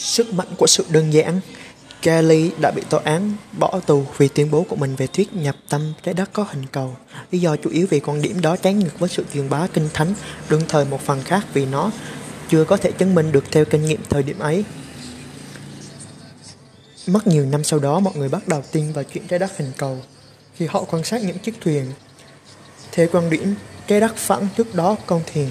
Sức mạnh của sự đơn giản Kelly đã bị tòa án bỏ tù vì tuyên bố của mình về thuyết nhập tâm trái đất có hình cầu. Lý do chủ yếu vì quan điểm đó trái ngược với sự truyền bá kinh thánh, đương thời một phần khác vì nó chưa có thể chứng minh được theo kinh nghiệm thời điểm ấy. Mất nhiều năm sau đó, mọi người bắt đầu tin vào chuyện trái đất hình cầu khi họ quan sát những chiếc thuyền. Theo quan điểm, trái đất phẳng trước đó con thuyền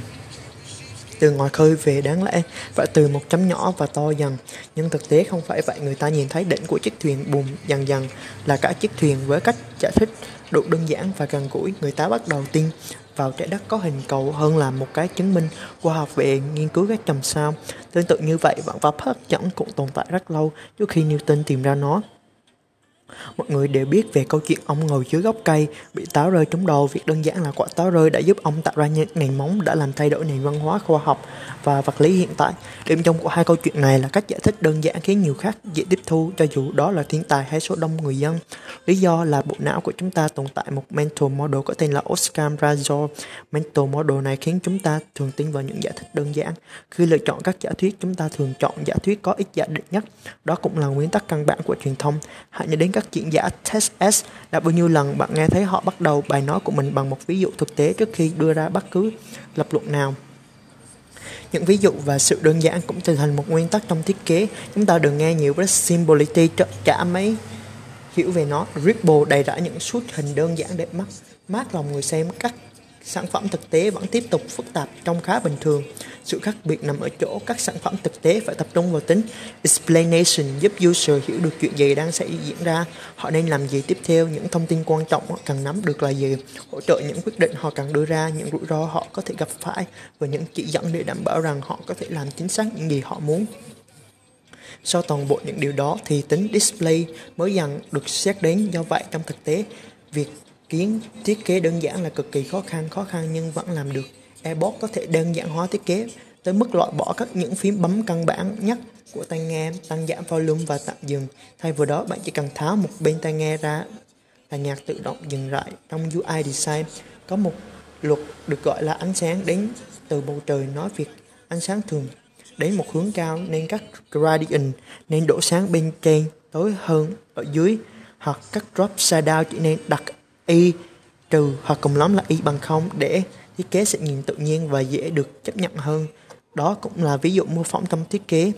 từ ngoài khơi về đáng lẽ phải từ một chấm nhỏ và to dần. Nhưng thực tế không phải vậy, người ta nhìn thấy đỉnh của chiếc thuyền bùm dần dần là cả chiếc thuyền với cách giải thích đủ đơn giản và gần gũi. Người ta bắt đầu tin vào trái đất có hình cầu hơn là một cái chứng minh khoa học về nghiên cứu các chòm sao. Tương tự như vậy vạn pháp hấp dẫn cũng tồn tại rất lâu trước khi Newton tìm ra nó. Mọi người đều biết về câu chuyện ông ngồi dưới gốc cây, bị táo rơi trúng đầu. Việc đơn giản là quả táo rơi đã giúp ông tạo ra những nền móng đã làm thay đổi nền văn hóa khoa học và vật lý hiện tại. Điểm chung của hai câu chuyện này là cách giải thích đơn giản khiến nhiều khác dễ tiếp thu cho dù đó là thiên tài hay số đông người dân. Lý do là bộ não của chúng ta tồn tại một mental model có tên là Oscar Razo. Mental model này khiến chúng ta thường tin vào những giải thích đơn giản. Khi lựa chọn các giả thuyết, chúng ta thường chọn giả thuyết có ích giả định nhất. Đó cũng là nguyên tắc căn bản của truyền thông. Hãy nhớ đến các các diễn giả Test S đã bao nhiêu lần bạn nghe thấy họ bắt đầu bài nói của mình bằng một ví dụ thực tế trước khi đưa ra bất cứ lập luận nào. Những ví dụ và sự đơn giản cũng trở thành một nguyên tắc trong thiết kế. Chúng ta đừng nghe nhiều với symbolity trả mấy hiểu về nó. Ripple đầy rã những suốt hình đơn giản để mắt, mát lòng người xem cách sản phẩm thực tế vẫn tiếp tục phức tạp trong khá bình thường. Sự khác biệt nằm ở chỗ các sản phẩm thực tế phải tập trung vào tính explanation giúp user hiểu được chuyện gì đang xảy diễn ra, họ nên làm gì tiếp theo, những thông tin quan trọng họ cần nắm được là gì, hỗ trợ những quyết định họ cần đưa ra, những rủi ro họ có thể gặp phải và những chỉ dẫn để đảm bảo rằng họ có thể làm chính xác những gì họ muốn. Sau toàn bộ những điều đó thì tính display mới dần được xét đến do vậy trong thực tế việc kiến thiết kế đơn giản là cực kỳ khó khăn khó khăn nhưng vẫn làm được. Airbot có thể đơn giản hóa thiết kế tới mức loại bỏ các những phím bấm căn bản nhất của tai nghe, tăng giảm volume và tạm dừng. Thay vào đó, bạn chỉ cần tháo một bên tai nghe ra là nhạc tự động dừng lại. Trong UI design, có một luật được gọi là ánh sáng đến từ bầu trời nói việc ánh sáng thường đến một hướng cao nên các gradient nên đổ sáng bên trên tối hơn ở dưới hoặc các drop shadow chỉ nên đặt y, trừ hoặc cùng lắm là y bằng không để thiết kế sẽ nhìn tự nhiên và dễ được chấp nhận hơn. Đó cũng là ví dụ mô phỏng trong thiết kế.